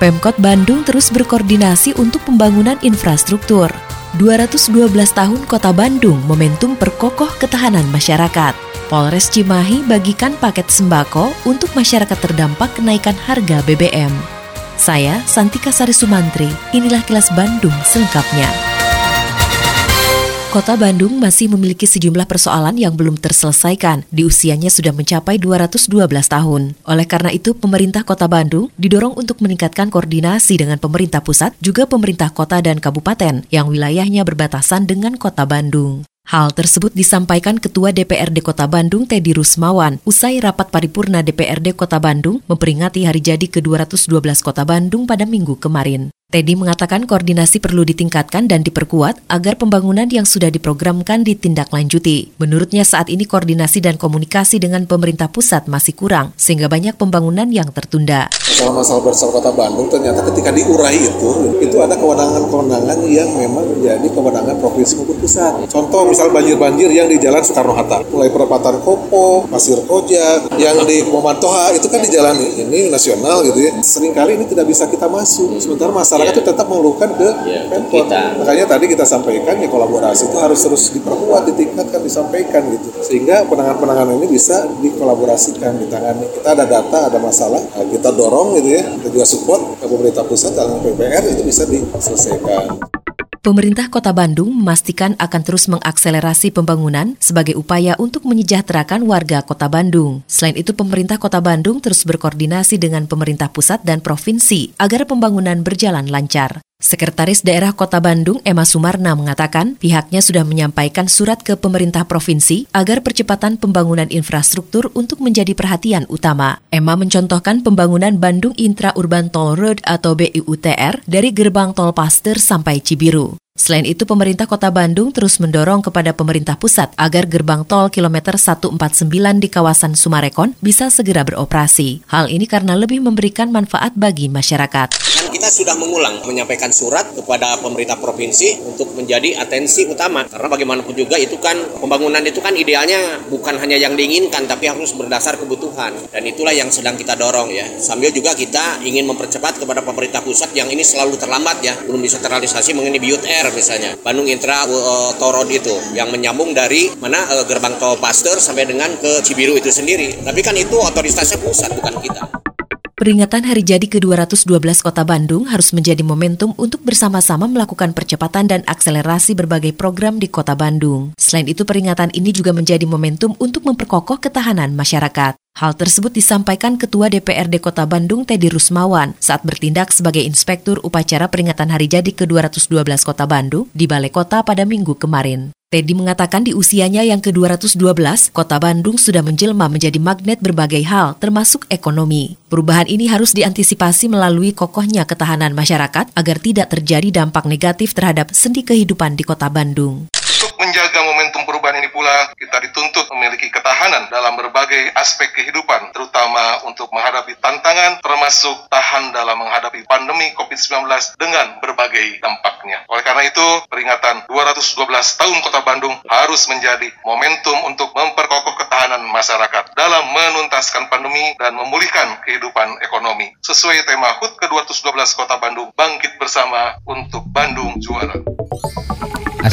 Pemkot Bandung terus berkoordinasi untuk pembangunan infrastruktur. 212 tahun Kota Bandung momentum perkokoh ketahanan masyarakat. Polres Cimahi bagikan paket sembako untuk masyarakat terdampak kenaikan harga BBM. Saya Santika Sari Sumantri, inilah kilas Bandung selengkapnya. Kota Bandung masih memiliki sejumlah persoalan yang belum terselesaikan. Di usianya sudah mencapai 212 tahun. Oleh karena itu, pemerintah Kota Bandung didorong untuk meningkatkan koordinasi dengan pemerintah pusat, juga pemerintah kota dan kabupaten yang wilayahnya berbatasan dengan Kota Bandung. Hal tersebut disampaikan Ketua DPRD Kota Bandung Teddy Rusmawan usai rapat paripurna DPRD Kota Bandung memperingati hari jadi ke-212 Kota Bandung pada minggu kemarin. Teddy mengatakan koordinasi perlu ditingkatkan dan diperkuat agar pembangunan yang sudah diprogramkan ditindaklanjuti. Menurutnya saat ini koordinasi dan komunikasi dengan pemerintah pusat masih kurang, sehingga banyak pembangunan yang tertunda. Masalah-masalah besar kota Bandung ternyata ketika diurai itu, itu ada kewenangan-kewenangan yang memang menjadi kewenangan provinsi maupun pusat. Contoh misal banjir-banjir yang di Jalan Soekarno-Hatta, mulai perempatan Kopo, Pasir Koja, yang di Momantoha itu kan di jalan ini nasional gitu ya. Seringkali ini tidak bisa kita masuk, sementara masalah masyarakat itu tetap mengeluhkan ke ya, Pemkot. Makanya tadi kita sampaikan ya kolaborasi itu harus terus diperkuat, ditingkatkan, disampaikan gitu. Sehingga penanganan-penanganan ini bisa dikolaborasikan, ditangani. Kita ada data, ada masalah, nah, kita dorong gitu ya, kita juga support ke pemerintah pusat dan PPR itu bisa diselesaikan. Pemerintah Kota Bandung memastikan akan terus mengakselerasi pembangunan sebagai upaya untuk menyejahterakan warga Kota Bandung. Selain itu, pemerintah Kota Bandung terus berkoordinasi dengan pemerintah pusat dan provinsi agar pembangunan berjalan lancar. Sekretaris Daerah Kota Bandung Emma Sumarna mengatakan pihaknya sudah menyampaikan surat ke pemerintah provinsi agar percepatan pembangunan infrastruktur untuk menjadi perhatian utama. Emma mencontohkan pembangunan Bandung Intra Urban Toll Road atau BIUTR dari gerbang tol Paster sampai Cibiru. Selain itu, pemerintah kota Bandung terus mendorong kepada pemerintah pusat agar gerbang tol kilometer 149 di kawasan Sumarekon bisa segera beroperasi. Hal ini karena lebih memberikan manfaat bagi masyarakat. Kita sudah mengulang menyampaikan surat kepada pemerintah provinsi untuk menjadi atensi utama. Karena bagaimanapun juga itu kan pembangunan itu kan idealnya bukan hanya yang diinginkan tapi harus berdasar kebutuhan. Dan itulah yang sedang kita dorong ya. Sambil juga kita ingin mempercepat kepada pemerintah pusat yang ini selalu terlambat ya. Belum bisa terrealisasi mengenai BUT Air misalnya Bandung Intra uh, Torod itu yang menyambung dari mana uh, gerbang tol Pasteur sampai dengan ke Cibiru itu sendiri tapi kan itu otoritasnya pusat bukan kita Peringatan hari jadi ke-212 Kota Bandung harus menjadi momentum untuk bersama-sama melakukan percepatan dan akselerasi berbagai program di Kota Bandung. Selain itu, peringatan ini juga menjadi momentum untuk memperkokoh ketahanan masyarakat. Hal tersebut disampaikan Ketua DPRD Kota Bandung Teddy Rusmawan saat bertindak sebagai Inspektur Upacara Peringatan Hari Jadi ke-212 Kota Bandung di Balai Kota pada minggu kemarin. Teddy mengatakan di usianya yang ke-212, kota Bandung sudah menjelma menjadi magnet berbagai hal, termasuk ekonomi. Perubahan ini harus diantisipasi melalui kokohnya ketahanan masyarakat agar tidak terjadi dampak negatif terhadap sendi kehidupan di kota Bandung menjaga momentum perubahan ini pula, kita dituntut memiliki ketahanan dalam berbagai aspek kehidupan, terutama untuk menghadapi tantangan termasuk tahan dalam menghadapi pandemi COVID-19 dengan berbagai dampaknya. Oleh karena itu, peringatan 212 tahun Kota Bandung harus menjadi momentum untuk memperkokoh ketahanan masyarakat dalam menuntaskan pandemi dan memulihkan kehidupan ekonomi. Sesuai tema HUT ke-212 Kota Bandung, bangkit bersama untuk Bandung juara.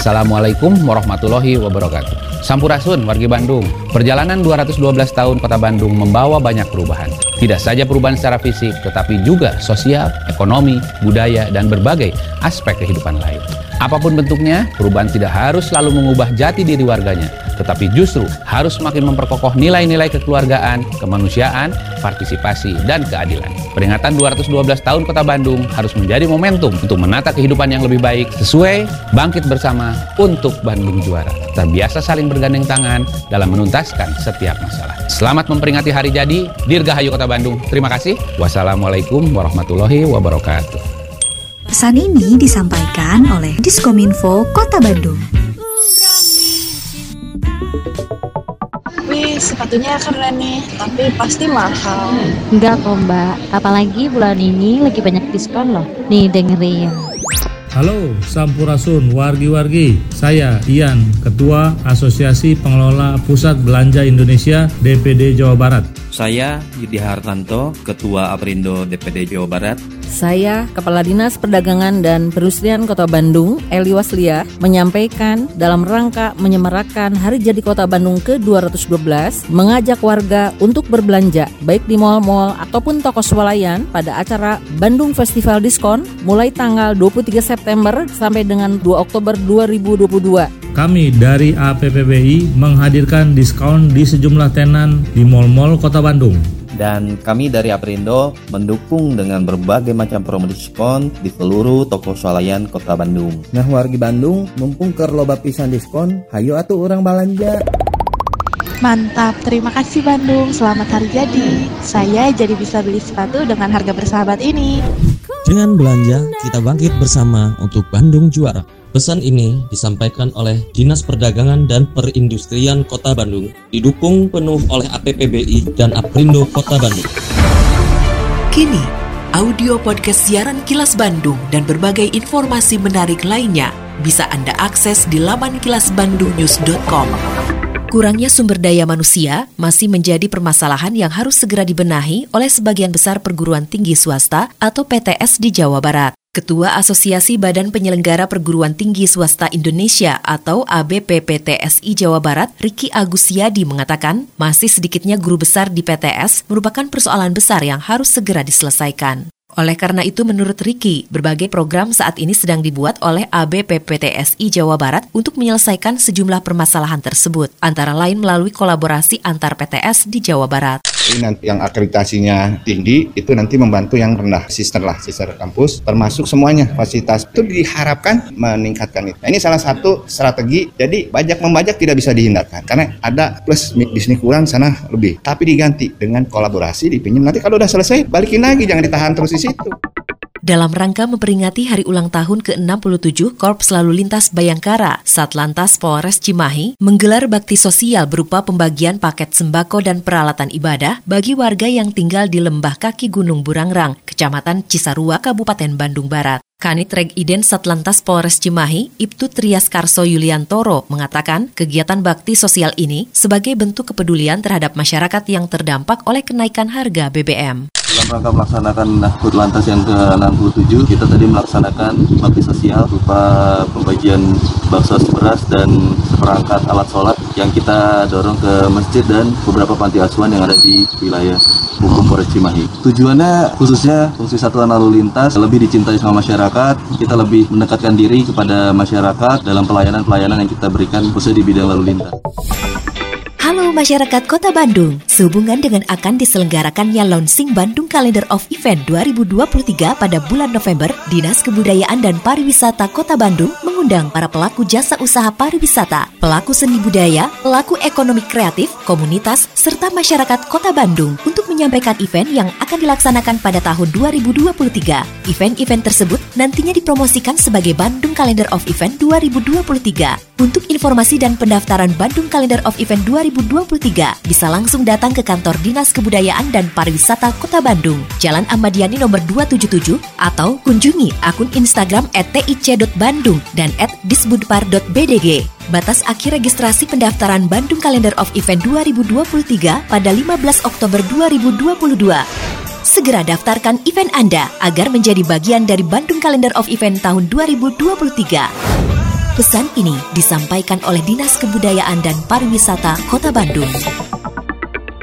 Assalamualaikum warahmatullahi wabarakatuh. Sampurasun wargi Bandung. Perjalanan 212 tahun Kota Bandung membawa banyak perubahan. Tidak saja perubahan secara fisik, tetapi juga sosial, ekonomi, budaya, dan berbagai aspek kehidupan lain. Apa pun bentuknya, perubahan tidak harus selalu mengubah jati diri warganya, tetapi justru harus semakin memperkokoh nilai-nilai kekeluargaan, kemanusiaan, partisipasi, dan keadilan. Peringatan 212 tahun Kota Bandung harus menjadi momentum untuk menata kehidupan yang lebih baik sesuai bangkit bersama untuk Bandung juara. Terbiasa saling bergandeng tangan dalam menuntaskan setiap masalah. Selamat memperingati hari jadi Dirgahayu Kota Bandung. Terima kasih. Wassalamualaikum warahmatullahi wabarakatuh. Pesan ini disampaikan oleh Diskominfo Kota Bandung. Wih, sepatunya keren nih, tapi pasti mahal. Enggak kok mbak, apalagi bulan ini lagi banyak diskon loh. Nih dengerin. Halo Sampurasun wargi-wargi, saya Ian, Ketua Asosiasi Pengelola Pusat Belanja Indonesia DPD Jawa Barat. Saya Yudi Hartanto, Ketua Aprindo DPD Jawa Barat. Saya, Kepala Dinas Perdagangan dan Perindustrian Kota Bandung, Eli Waslia, menyampaikan dalam rangka menyemarakan Hari Jadi Kota Bandung ke-212, mengajak warga untuk berbelanja, baik di mal-mal ataupun toko swalayan pada acara Bandung Festival Diskon mulai tanggal 23 September sampai dengan 2 Oktober 2022. Kami dari APPBI menghadirkan diskon di sejumlah tenan di mal-mal Kota Bandung. Dan kami dari Aprindo mendukung dengan berbagai macam promo diskon di seluruh toko swalayan Kota Bandung. Nah wargi Bandung, mumpung ke loba pisan diskon, hayo atuh orang balanja. Mantap, terima kasih Bandung. Selamat hari jadi. Saya jadi bisa beli sepatu dengan harga bersahabat ini. Dengan belanja, kita bangkit bersama untuk Bandung juara. Pesan ini disampaikan oleh Dinas Perdagangan dan Perindustrian Kota Bandung, didukung penuh oleh APPBI dan Aprindo Kota Bandung. Kini, audio podcast siaran Kilas Bandung dan berbagai informasi menarik lainnya bisa Anda akses di laman kilasbandungnews.com. Kurangnya sumber daya manusia masih menjadi permasalahan yang harus segera dibenahi oleh sebagian besar perguruan tinggi swasta atau PTS di Jawa Barat. Ketua Asosiasi Badan Penyelenggara Perguruan Tinggi Swasta Indonesia atau ABPPTSI Jawa Barat, Riki Agusiadi mengatakan, masih sedikitnya guru besar di PTS merupakan persoalan besar yang harus segera diselesaikan. Oleh karena itu, menurut Riki, berbagai program saat ini sedang dibuat oleh ABPPTSI Jawa Barat untuk menyelesaikan sejumlah permasalahan tersebut, antara lain melalui kolaborasi antar PTS di Jawa Barat. Nanti yang akreditasinya tinggi itu nanti membantu yang rendah sister lah sister kampus termasuk semuanya fasilitas itu diharapkan meningkatkan itu. Nah, ini salah satu strategi jadi bajak membajak tidak bisa dihindarkan karena ada plus di sini kurang sana lebih tapi diganti dengan kolaborasi dipinjam nanti kalau udah selesai balikin lagi jangan ditahan terus di situ. Dalam rangka memperingati hari ulang tahun ke-67 Korps Lalu Lintas Bayangkara, Satlantas Polres Cimahi menggelar bakti sosial berupa pembagian paket sembako dan peralatan ibadah bagi warga yang tinggal di lembah kaki Gunung Burangrang, Kecamatan Cisarua, Kabupaten Bandung Barat. Kanit Reg Iden Satlantas Polres Cimahi, Ibtu Trias Karso Yuliantoro mengatakan kegiatan bakti sosial ini sebagai bentuk kepedulian terhadap masyarakat yang terdampak oleh kenaikan harga BBM. Dalam rangka melaksanakan HUT Lantas yang ke-67, kita tadi melaksanakan bakti sosial berupa pembagian bakso beras dan seperangkat alat sholat yang kita dorong ke masjid dan beberapa panti asuhan yang ada di wilayah hukum Polres Cimahi. Tujuannya khususnya fungsi satuan lalu lintas lebih dicintai sama masyarakat, kita lebih mendekatkan diri kepada masyarakat dalam pelayanan-pelayanan yang kita berikan khususnya di bidang lalu lintas. Halo masyarakat Kota Bandung, sehubungan dengan akan diselenggarakannya launching Bandung Calendar of Event 2023 pada bulan November, Dinas Kebudayaan dan Pariwisata Kota Bandung mengundang para pelaku jasa usaha pariwisata, pelaku seni budaya, pelaku ekonomi kreatif, komunitas, serta masyarakat Kota Bandung untuk menyampaikan event yang akan dilaksanakan pada tahun 2023. Event-event tersebut nantinya dipromosikan sebagai Bandung Calendar of Event 2023. Untuk informasi dan pendaftaran Bandung Calendar of Event 2023, bisa langsung datang ke kantor Dinas Kebudayaan dan Pariwisata Kota Bandung, Jalan Ahmad nomor 277, atau kunjungi akun Instagram @tic.bandung dan @disbudpar.bdg. Batas akhir registrasi pendaftaran Bandung Calendar of Event 2023 pada 15 Oktober 2022. Segera daftarkan event Anda agar menjadi bagian dari Bandung Calendar of Event tahun 2023. Pesan ini disampaikan oleh Dinas Kebudayaan dan Pariwisata Kota Bandung.